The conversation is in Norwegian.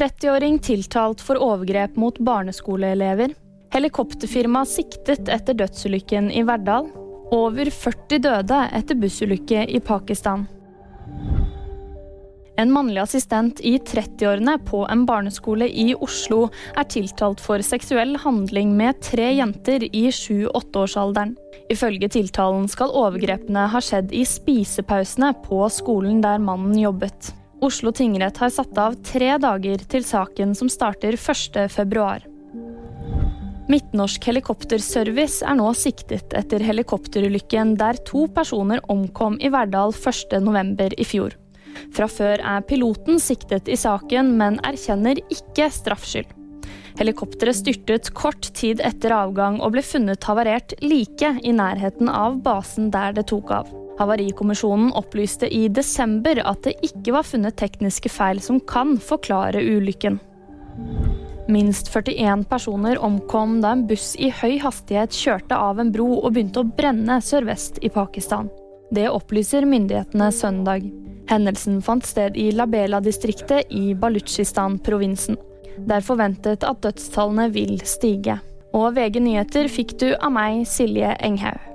30-åring tiltalt for overgrep mot barneskoleelever. Helikopterfirma siktet etter dødsulykken i Verdal. Over 40 døde etter bussulykke i Pakistan. En mannlig assistent i 30-årene på en barneskole i Oslo er tiltalt for seksuell handling med tre jenter i 7-8-årsalderen. Ifølge tiltalen skal overgrepene ha skjedd i spisepausene på skolen der mannen jobbet. Oslo tingrett har satt av tre dager til saken som starter 1.2. Midtnorsk helikopterservice er nå siktet etter helikopterulykken der to personer omkom i Verdal 1.11. i fjor. Fra før er piloten siktet i saken, men erkjenner ikke straffskyld. Helikopteret styrtet kort tid etter avgang og ble funnet havarert like i nærheten av basen der det tok av. Havarikommisjonen opplyste i desember at det ikke var funnet tekniske feil som kan forklare ulykken. Minst 41 personer omkom da en buss i høy hastighet kjørte av en bro og begynte å brenne sørvest i Pakistan. Det opplyser myndighetene søndag. Hendelsen fant sted i Labela-distriktet i Balutsjistan-provinsen. Det er forventet at dødstallene vil stige. Og VG nyheter fikk du av meg, Silje Enghaug.